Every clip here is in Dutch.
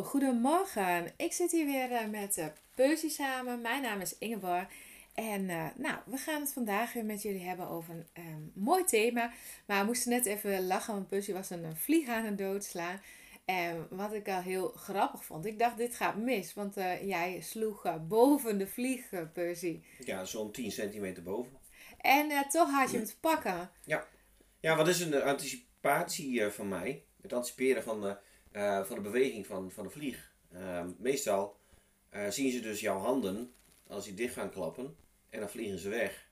Hallo, goedemorgen. Ik zit hier weer eh, met Percy samen. Mijn naam is Ingeborg. En uh, nou, we gaan het vandaag weer met jullie hebben over een um, mooi thema. Maar we moesten net even lachen, want Percy was een, een vlieg aan het doodslaan. En wat ik al heel grappig vond. Ik dacht, dit gaat mis. Want uh, jij sloeg boven de vlieg, Percy. Ja, zo'n 10 centimeter boven. En toch had je hem te pakken. Ja, ja wat is een anticipatie van mij? Het anticiperen van uh, van de beweging van, van de vlieg. Uh, meestal uh, zien ze dus jouw handen als die dicht gaan klappen en dan vliegen ze weg.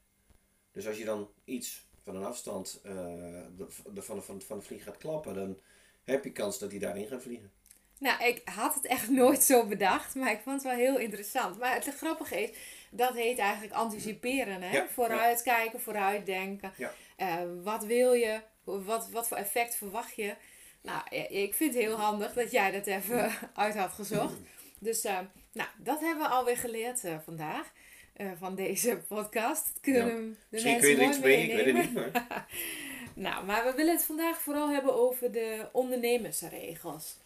Dus als je dan iets van een afstand de, de, van, de, van, van de vlieg gaat klappen, dan heb je kans dat hij daarin gaat vliegen. Nou, ik had het echt nooit zo bedacht, maar ik vond het wel heel interessant. Maar het grappige is, dat heet eigenlijk anticiperen. Hè? Ja, vooruitkijken, vooruitdenken. Ja. wat wil je? Wat, wat voor effect verwacht je? Nou, ik vind het heel handig dat jij dat even uit had gezocht. Dus uh, nou, dat hebben we alweer geleerd uh, vandaag. Uh, van deze podcast. Kunnen ja. de Misschien kun je er iets mee, ik weet het niet. Maar... nou, maar we willen het vandaag vooral hebben over de ondernemersregels.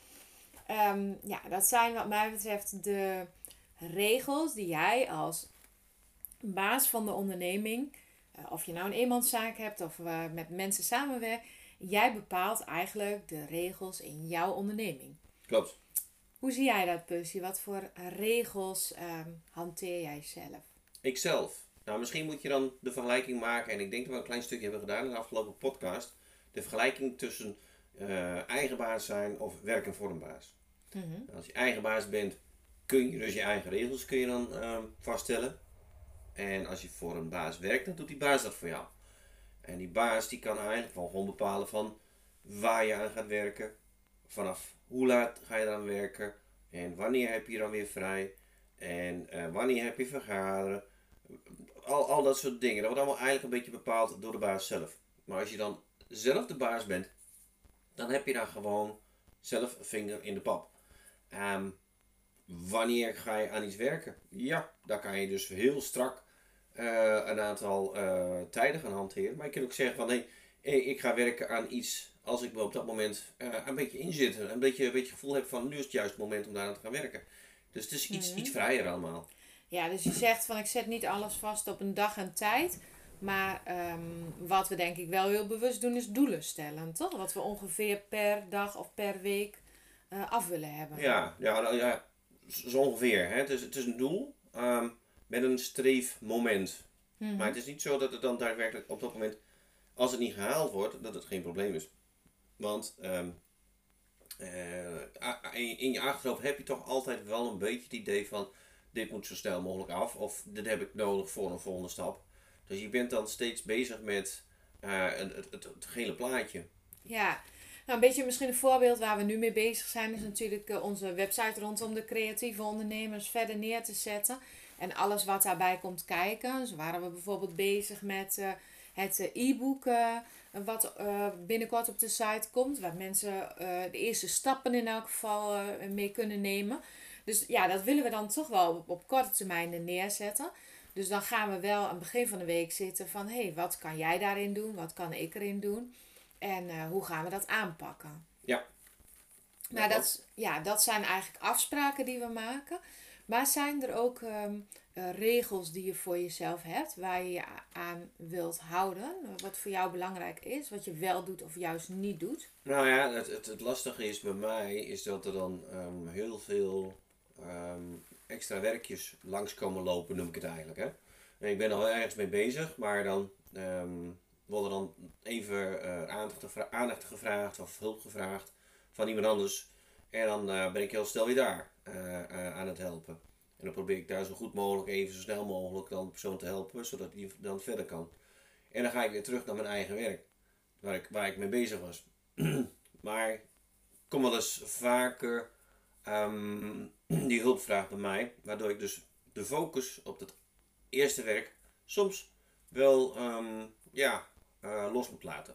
Um, ja, dat zijn wat mij betreft de regels die jij als baas van de onderneming, of je nou een eenmanszaak hebt of met mensen samenwerkt, jij bepaalt eigenlijk de regels in jouw onderneming. Klopt. Hoe zie jij dat, Percy? Wat voor regels um, hanteer jij zelf? Ikzelf. Nou, misschien moet je dan de vergelijking maken, en ik denk dat we een klein stukje hebben gedaan in de afgelopen podcast. De vergelijking tussen uh, eigen baas zijn of werken voor een baas. Mm -hmm. Als je eigen baas bent, kun je dus je eigen regels kun je dan uh, vaststellen. En als je voor een baas werkt, dan doet die baas dat voor jou. En die baas die kan eigenlijk wel gewoon bepalen van waar je aan gaat werken. Vanaf hoe laat ga je eraan werken. En wanneer heb je dan weer vrij. En uh, wanneer heb je vergaderen. Al, al dat soort dingen. Dat wordt allemaal eigenlijk een beetje bepaald door de baas zelf. Maar als je dan zelf de baas bent. Dan heb je daar gewoon zelf een vinger in de pap. Um, wanneer ga je aan iets werken? Ja, daar kan je dus heel strak een aantal uh, tijden gaan hanteren. Maar je kunt ook zeggen van hey, ik ga werken aan iets als ik me op dat moment uh, een beetje inzit. Een beetje, een beetje gevoel heb van nu is het juist het moment om daar aan te gaan werken. Dus het is iets, Mhm. iets vrijer allemaal. Ja, dus je zegt van ik zet niet alles vast op een dag en tijd. Maar um, wat we denk ik wel heel bewust doen is doelen stellen, toch? Wat we ongeveer per dag of per week af willen hebben. Ja, ja, nou, ja zo ongeveer. Hè? Het, is, het is een doel. Um, met een streefmoment. Mhm. Maar het is niet zo dat het dan daadwerkelijk op dat moment, als het niet gehaald wordt, dat het geen probleem is. Want um, uh, in je achterhoofd heb je toch altijd wel een beetje het idee van, dit moet zo snel mogelijk af, of dit heb ik nodig voor een volgende stap. Dus je bent dan steeds bezig met uh, het, het, het, plaatje. Ja, nou, een beetje misschien een voorbeeld waar we nu mee bezig zijn, is natuurlijk uh, onze website rondom de creatieve ondernemers verder neer te zetten. En alles wat daarbij komt kijken. Zo waren we bijvoorbeeld bezig met uh, het e-book uh, wat uh, binnenkort op de site komt. Waar mensen de eerste stappen in elk geval mee kunnen nemen. Dus ja, dat willen we dan toch wel op, op korte termijn neerzetten. Dus dan gaan we wel aan het begin van de week zitten van... hé, hey, wat kan jij daarin doen? Wat kan ik erin doen? En hoe gaan we dat aanpakken? Ja. Nou, dat, ja, dat zijn eigenlijk afspraken die we maken. Maar zijn er ook um, uh, regels die je voor jezelf hebt, waar je je aan wilt houden? Wat voor jou belangrijk is, wat je wel doet of juist niet doet? Nou ja, het, het, lastige is bij mij is dat er dan um, heel veel um, extra werkjes langskomen lopen, noem ik het eigenlijk. Hè? En ik ben al ergens mee bezig, maar dan wordt er dan even uh, aandacht, gevraagd of hulp gevraagd van iemand anders. En dan ben ik heel snel weer daar aan het helpen. En dan probeer ik daar zo goed mogelijk, even zo snel mogelijk, dan de persoon te helpen, zodat die dan verder kan. En dan ga ik weer terug naar mijn eigen werk, waar ik, waar ik mee bezig was. maar ik kom wel eens vaker um, die hulpvraag bij mij, waardoor ik dus de focus op het eerste werk soms wel um, ja, uh, los moet laten.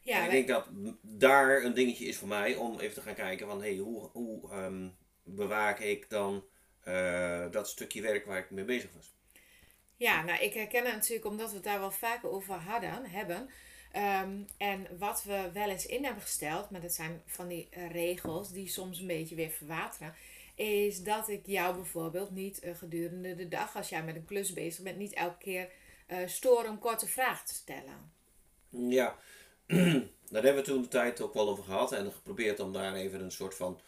Ja, en ik denk dat daar een dingetje is voor mij om even te gaan kijken van hey, hoe, hoe um, bewaak ik dan uh, dat stukje werk waar ik mee bezig was. Ja, nou ik herken het natuurlijk omdat we het daar wel vaker over hadden, hebben. Um, en wat we wel eens in hebben gesteld, maar dat zijn van die uh, regels die soms een beetje weer verwateren, is dat ik jou bijvoorbeeld niet uh, gedurende de dag, als jij met een klus bezig bent, niet elke keer uh, stoor om korte vragen te stellen. Ja, daar hebben we toen de tijd ook wel over gehad en geprobeerd om daar even een soort van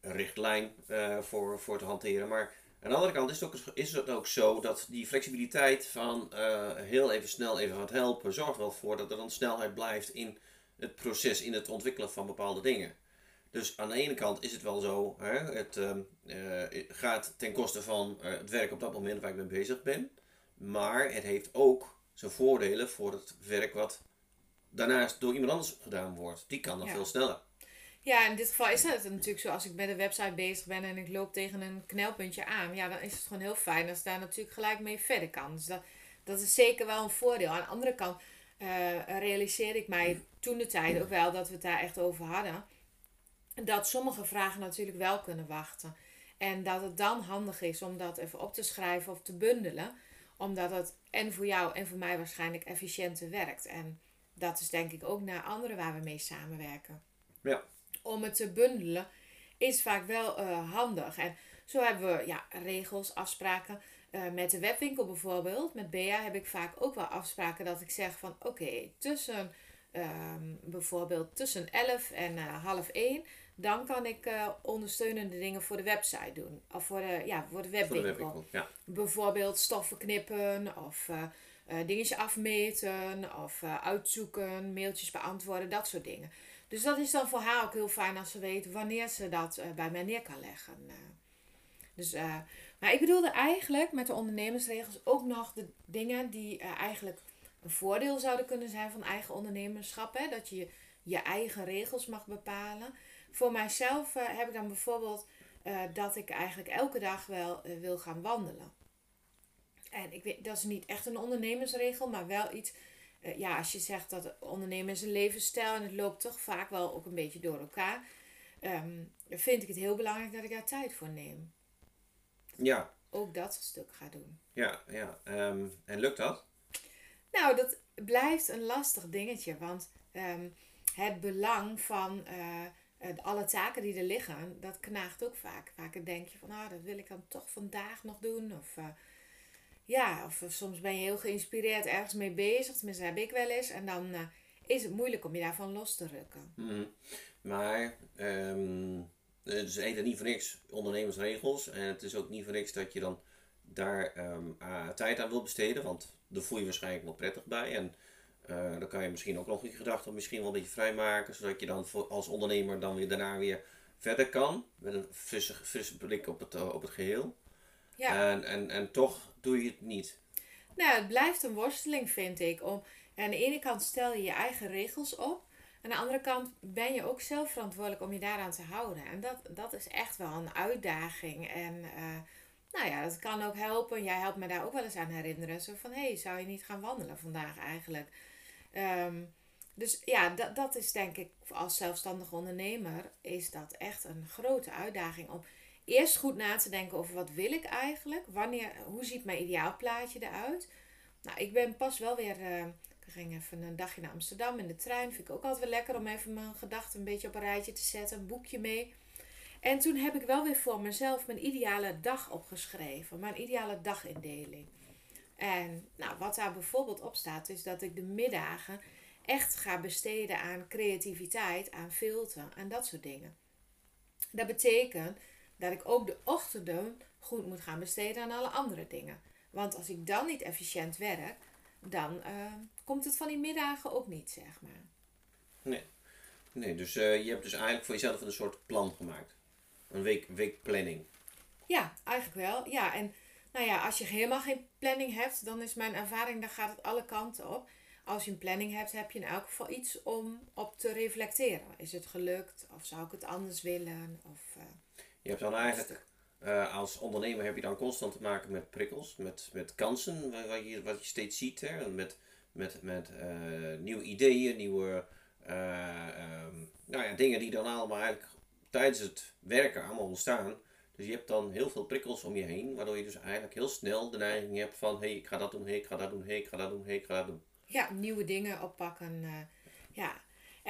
richtlijn voor, voor te hanteren. Maar aan de andere kant is het ook, is het ook zo dat die flexibiliteit van uh, heel even snel even wat helpen, zorgt wel voor dat er dan snelheid blijft in het proces, in het ontwikkelen van bepaalde dingen. Dus aan de ene kant is het wel zo, hè, het uh, gaat ten koste van uh, het werk op dat moment waar ik mee bezig ben. Maar het heeft ook zijn voordelen voor het werk wat daarnaast door iemand anders gedaan wordt. Die kan dan veel sneller. Ja, in dit geval is het natuurlijk zo. Als ik met een website bezig ben en ik loop tegen een knelpuntje aan, ja, dan is het gewoon heel fijn als daar natuurlijk gelijk mee verder kan. Dus dat, dat is zeker wel een voordeel. Aan de andere kant uh, realiseerde ik mij toen de tijd ook wel dat we het daar echt over hadden. Dat sommige vragen natuurlijk wel kunnen wachten. En dat het dan handig is om dat even op te schrijven of te bundelen. Omdat het en voor jou en voor mij waarschijnlijk efficiënter werkt. En dat is denk ik ook naar anderen waar we mee samenwerken. Ja, om het te bundelen, is vaak wel uh, handig. En zo hebben we ja, regels, afspraken. Uh, met de webwinkel bijvoorbeeld, met Bea heb ik vaak ook wel afspraken dat ik zeg van oké, tussen um, bijvoorbeeld tussen 11 en uh, half 1, dan kan ik uh, ondersteunende dingen voor de website doen. Of voor de, ja, voor de webwinkel. Voor de webwinkel ja. Bijvoorbeeld stoffen knippen of uh, afmeten of uitzoeken, mailtjes beantwoorden, dat soort dingen. Dus dat is dan voor haar ook heel fijn als ze weet wanneer ze dat uh, bij mij neer kan leggen. Dus, maar ik bedoelde eigenlijk met de ondernemersregels ook nog de dingen die eigenlijk een voordeel zouden kunnen zijn van eigen ondernemerschap. Hè? Dat je je eigen regels mag bepalen. Voor mijzelf heb ik dan bijvoorbeeld dat ik eigenlijk elke dag wel wil gaan wandelen. En ik weet, dat is niet echt een ondernemersregel, maar wel iets uh, ja, als je zegt dat ondernemen is een levensstijl en het loopt toch vaak wel ook een beetje door elkaar, um, vind ik het heel belangrijk dat ik daar tijd voor neem. Ja. Ook dat stuk ga doen. Ja, ja. Um, en lukt dat? Nou, dat blijft een lastig dingetje, want um, het belang van uh, alle taken die er liggen, dat knaagt ook vaak. Vaak denk je van, ah, dat wil ik dan toch vandaag nog doen. Of uh, ja, of soms ben je heel geïnspireerd ergens mee bezig. Tenminste, heb ik wel eens. En dan uh, is het moeilijk om je daarvan los te rukken. Mm. Maar um, het is niet voor niks ondernemersregels. En het is ook niet voor niks dat je dan daar um, tijd aan wil besteden. Want daar voel je waarschijnlijk wel prettig bij. En uh, dan kan je misschien ook nog je gedachten misschien wel een beetje vrijmaken. Zodat je dan als ondernemer dan weer daarna weer verder kan. Met een frisse, frisse blik op het, op het geheel. Ja. En, en, en toch doe je het niet. Nou, het blijft een worsteling, vind ik. Om, aan de ene kant stel je je eigen regels op. Aan de andere kant ben je ook zelf verantwoordelijk om je daaraan te houden. En dat, dat is echt wel een uitdaging. En uh, nou ja, dat kan ook helpen. Jij helpt me daar ook wel eens aan herinneren. Zo van, hé, hey, zou je niet gaan wandelen vandaag eigenlijk? Um, dus ja, dat, dat is denk ik als zelfstandig ondernemer is dat echt een grote uitdaging om eerst goed na te denken over wat wil ik eigenlijk? Wanneer, hoe ziet mijn ideaalplaatje eruit? Nou, ik ben pas wel weer... Uh, ik ging even een dagje naar Amsterdam in de trein. Vind ik ook altijd wel lekker om even mijn gedachten een beetje op een rijtje te zetten. Een boekje mee. En toen heb ik wel weer voor mezelf mijn ideale dag opgeschreven. Mijn ideale dagindeling. En nou, wat daar bijvoorbeeld op staat, is dat ik de middagen echt ga besteden aan creativiteit, aan filter en dat soort dingen. Dat betekent dat ik ook de ochtenden goed moet gaan besteden aan alle andere dingen. Want als ik dan niet efficiënt werk, dan eh, komt het van die middagen ook niet, zeg maar. Nee. Nee, dus eh, je hebt dus eigenlijk voor jezelf een soort plan gemaakt. Een week, weekplanning. Ja, eigenlijk wel. Ja, en nou ja, als je helemaal geen planning hebt, dan is mijn ervaring, dan gaat het alle kanten op. Als je een planning hebt, heb je in elk geval iets om op te reflecteren. Is het gelukt? Of zou ik het anders willen? Of, uh, je hebt dan eigenlijk, uh, als ondernemer heb je dan constant te maken met prikkels, met, met kansen, wat je, wat je steeds ziet. Hè? Met, met, met uh, nieuwe ideeën, nieuwe um, nou ja, dingen die dan allemaal eigenlijk tijdens het werken allemaal ontstaan. Dus je hebt dan heel veel prikkels om je heen, waardoor je dus eigenlijk heel snel de neiging hebt van hé, hey, ik ga dat doen, hé, hey, ik ga dat doen, hé, hey, ik ga dat doen, hé, ik ga dat doen. Ja, nieuwe dingen oppakken. Ja.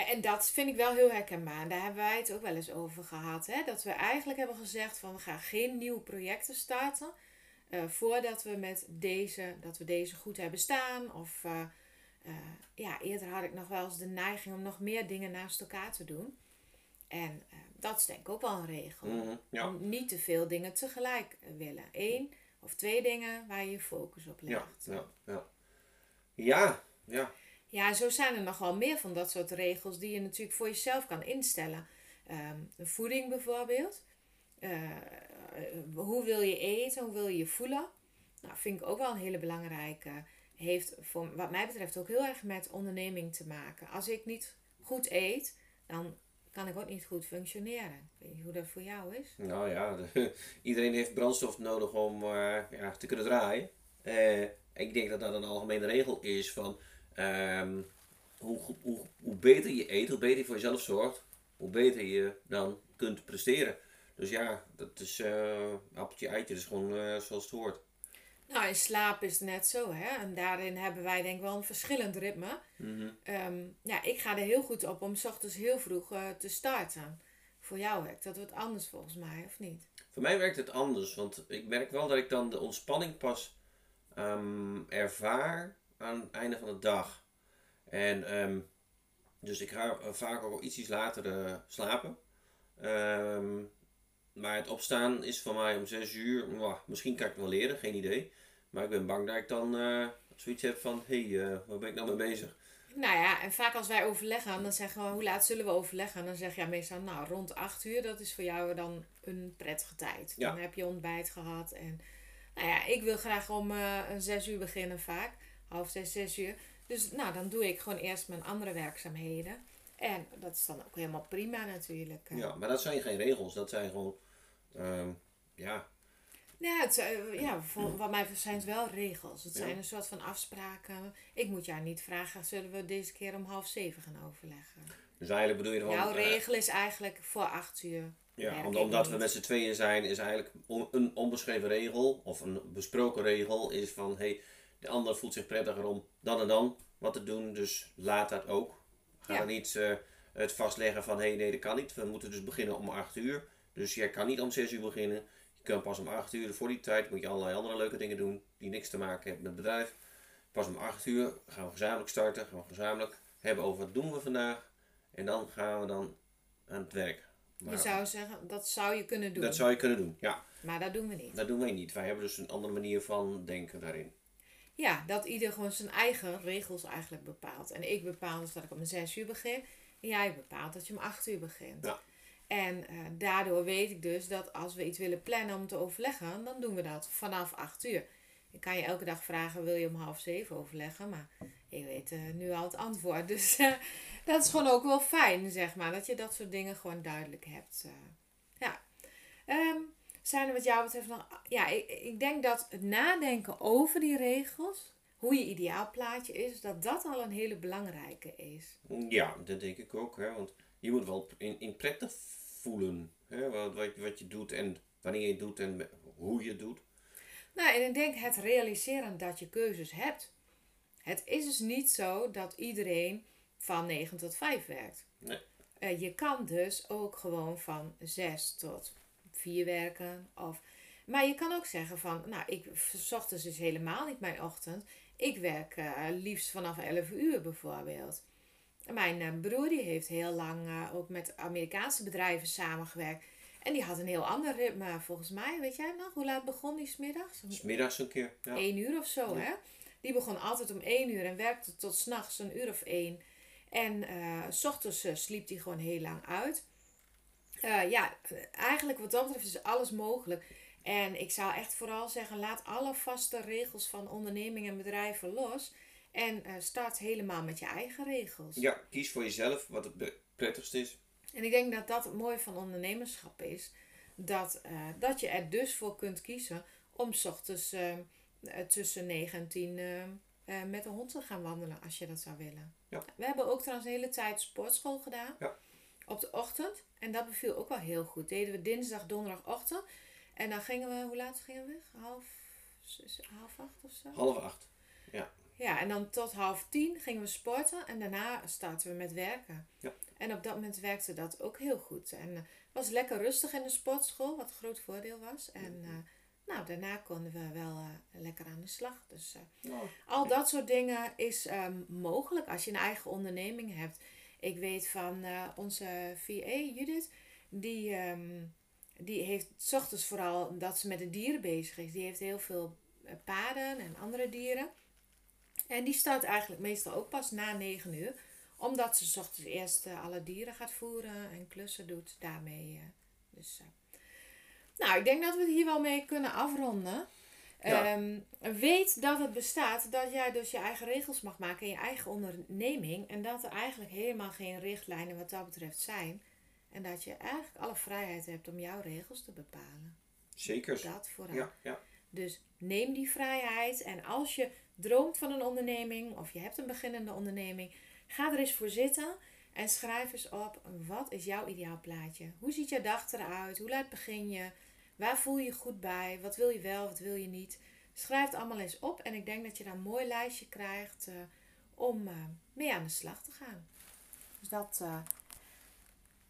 En dat vind ik wel heel herkenbaar. Daar hebben wij het ook wel eens over gehad. Hè? Dat we eigenlijk hebben gezegd van we gaan geen nieuwe projecten starten. Uh, voordat we met deze, dat we deze goed hebben staan. Of uh, ja, eerder had ik nog wel eens de neiging om nog meer dingen naast elkaar te doen. En dat is denk ik ook wel een regel. Mhm, ja. Om niet te veel dingen tegelijk willen. Eén of twee dingen waar je je focus op legt. Ja, ja, ja. ja, ja. Ja, zo zijn er nog wel meer van dat soort regels die je natuurlijk voor jezelf kan instellen. Um, voeding bijvoorbeeld. Uh, hoe wil je eten? Hoe wil je je voelen? Nou, vind ik ook wel een hele belangrijke. Heeft voor, wat mij betreft ook heel erg met onderneming te maken. Als ik niet goed eet, dan kan ik ook niet goed functioneren. Ik weet niet hoe dat voor jou is. Nou ja, de, iedereen heeft brandstof nodig om uh, ja, te kunnen draaien. Uh, ik denk dat dat een algemene regel is van um, hoe, hoe, hoe beter je eet, hoe beter je voor jezelf zorgt, hoe beter je dan kunt presteren. Dus ja, dat is uh, appeltje eitje, dat is gewoon zoals het hoort. Nou, in slaap is het net zo, hè. En daarin hebben wij denk ik wel een verschillend ritme. Mm um, ja, ik ga er heel goed op om s ochtends heel vroeg uh, te starten. Voor jou werkt dat wat anders volgens mij, of niet? Voor mij werkt het anders, want ik merk wel dat ik dan de ontspanning pas um, ervaar aan het einde van de dag. En um, dus ik ga vaak ook iets, later uh, slapen. maar het opstaan is voor mij om 6 uur. Mwah, misschien kan ik het wel leren, geen idee. Maar ik ben bang dat ik dan uh, zoiets heb van: hé, hey, uh, waar ben ik nou mee bezig? Nou ja, en vaak als wij overleggen, dan zeggen we: hoe laat zullen we overleggen? En dan zeg je ja, meestal: nou, rond 8 uur, dat is voor jou dan een prettige tijd. Dan heb je ontbijt gehad. En nou ja, ik wil graag om uh, 6 uur beginnen, vaak. Half 6, 6 uur. Dus nou, dan doe ik gewoon eerst mijn andere werkzaamheden. En dat is dan ook helemaal prima natuurlijk. Ja, maar dat zijn geen regels, dat zijn gewoon, um, ja, ja, het, ja voor, wat mij zijn het wel regels. Het zijn een soort van afspraken. Ik moet jou niet vragen, zullen we deze keer om half zeven gaan overleggen? Dus eigenlijk bedoel je van... Jouw regel is eigenlijk voor acht uur. Ja, omdat we met z'n tweeën zijn, is eigenlijk een onbeschreven regel, of een besproken regel, is van, hey, de ander voelt zich prettiger om dan en dan wat te doen, dus laat dat ook. Ga ja. niet uh, het vastleggen van, hé, hey, nee, dat kan niet. We moeten dus beginnen om acht uur. Dus jij kan niet om zes uur beginnen. Je kunt pas om 8 uur, voor die tijd moet je allerlei andere leuke dingen doen die niks te maken hebben met het bedrijf. Pas om 8 uur gaan we gezamenlijk starten, gaan we gezamenlijk hebben over wat doen we vandaag. En dan gaan we dan aan het werk. Maar, je zou zeggen, dat zou je kunnen doen. Dat zou je kunnen doen, ja. Maar dat doen we niet. Dat doen wij niet. Wij hebben dus een andere manier van denken daarin. Ja, dat ieder gewoon zijn eigen regels eigenlijk bepaalt. En ik bepaal dus dat ik om 6 uur begin. En jij bepaalt dat je om 8 uur begint. Ja. En uh, daardoor weet ik dus dat als we iets willen plannen om te overleggen, dan doen we dat vanaf 8 uur. Ik kan je elke dag vragen, wil je om half zeven overleggen? Maar ik weet uh, nu al het antwoord. Dus uh, dat is gewoon ook wel fijn, zeg maar. Dat je dat soort dingen gewoon duidelijk hebt. ja. Um, zijn er wat jou betreft nog... Ja, ik, ik denk dat het nadenken over die regels, hoe je ideaalplaatje is, dat dat al een hele belangrijke is. Ja, dat denk ik ook. Hè? Want je moet wel in, in prettig voelen. Hè? Wat, wat, wat je doet en wanneer je het doet en hoe je het doet. Nou, en ik denk het realiseren dat je keuzes hebt. Het is dus niet zo dat iedereen van 9 tot 5 werkt. Nee. Uh, je kan dus ook gewoon van 6 tot 4 werken. Of, maar je kan ook zeggen van, nou, ik ochtends dus helemaal niet mijn ochtend. Ik werk uh, liefst vanaf 11 uur bijvoorbeeld. Mijn uh, broer die heeft heel lang uh, ook met Amerikaanse bedrijven samengewerkt. En die had een heel ander ritme volgens mij. Weet jij nog? Hoe laat begon die smiddags? Smiddags een keer. Ja. Eén uur of zo, ja. hè? Die begon altijd om 1 uur en werkte tot s'nachts een uur of één. En eh, s ochtends eh, sliep hij gewoon heel lang uit. Eh, ja, eigenlijk wat dat betreft is alles mogelijk. En ik zou echt vooral zeggen, laat alle vaste regels van ondernemingen en bedrijven los. En eh, start helemaal met je eigen regels. Ja, kies voor jezelf wat het prettigst is. En ik denk dat dat het mooie van ondernemerschap is. Dat, eh, dat je er dus voor kunt kiezen om 's ochtends eh, eh, tussen 9 en 10 eh, eh, met de hond te gaan wandelen als je dat zou willen. Ja. We hebben ook trouwens een hele tijd sportschool gedaan. Ja. Op de ochtend. En dat beviel ook wel heel goed. Deden we dinsdag, donderdagochtend. En dan gingen we, hoe laat gingen we weg? Half, zes, half acht of zo? Half acht. Ja, en dan tot half tien gingen we sporten en daarna starten we met werken. Ja. En op dat moment werkte dat ook heel goed. En eh, was lekker rustig in de sportschool, wat een groot voordeel was. En eh, nou, daarna konden we wel eh, lekker aan de slag. Dus eh, al dat soort dingen is ehm, mogelijk als je een eigen onderneming hebt. Ik weet van eh, onze VA, Judith, die, ehm, die heeft 's ochtends vooral dat ze met de dieren bezig is. Die heeft heel veel eh, paarden en andere dieren. En die start eigenlijk meestal ook pas na 9 uur. Omdat ze 's ochtends eerst eh, alle dieren gaat voeren en klussen doet daarmee. dus. Nou, ik denk dat we het hier wel mee kunnen afronden. Ja. Ehm, weet dat het bestaat, dat jij dus je eigen regels mag maken in je eigen onderneming. En dat er eigenlijk helemaal geen richtlijnen wat dat betreft zijn. En dat je eigenlijk alle vrijheid hebt om jouw regels te bepalen. Zeker. Dat vooral. Ja, ja. Dus neem die vrijheid. En als je droomt van een onderneming of je hebt een beginnende onderneming, ga er eens voor zitten en schrijf eens op wat is jouw ideaal plaatje? Hoe ziet je dag eruit? Hoe laat begin je? Waar voel je je goed bij? Wat wil je wel, wat wil je niet? Schrijf het allemaal eens op en ik denk dat je dan een mooi lijstje krijgt eh, om eh, mee aan de slag te gaan. Dus dat, eh,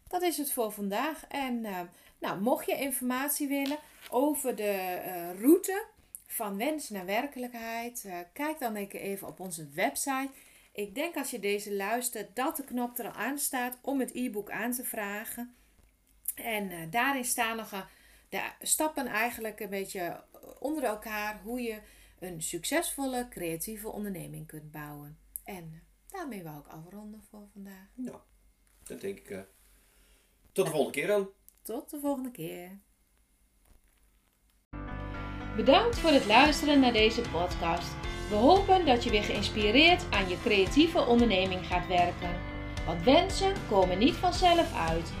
dat is het voor vandaag. En nou, mocht je informatie willen over de route van wens naar werkelijkheid, kijk dan een even op onze website. Ik denk als je deze luistert dat de knop er al aan staat om het e-book aan te vragen. En daarin staan nog eh, de stappen eigenlijk een beetje onder elkaar hoe je een succesvolle creatieve onderneming kunt bouwen. En daarmee wou ik afronden voor vandaag. Nou, dat denk ik. eh, tot de volgende keer dan. Tot de volgende keer. Bedankt voor het luisteren naar deze podcast. We hopen dat je weer geïnspireerd aan je creatieve onderneming gaat werken. Want wensen komen niet vanzelf uit.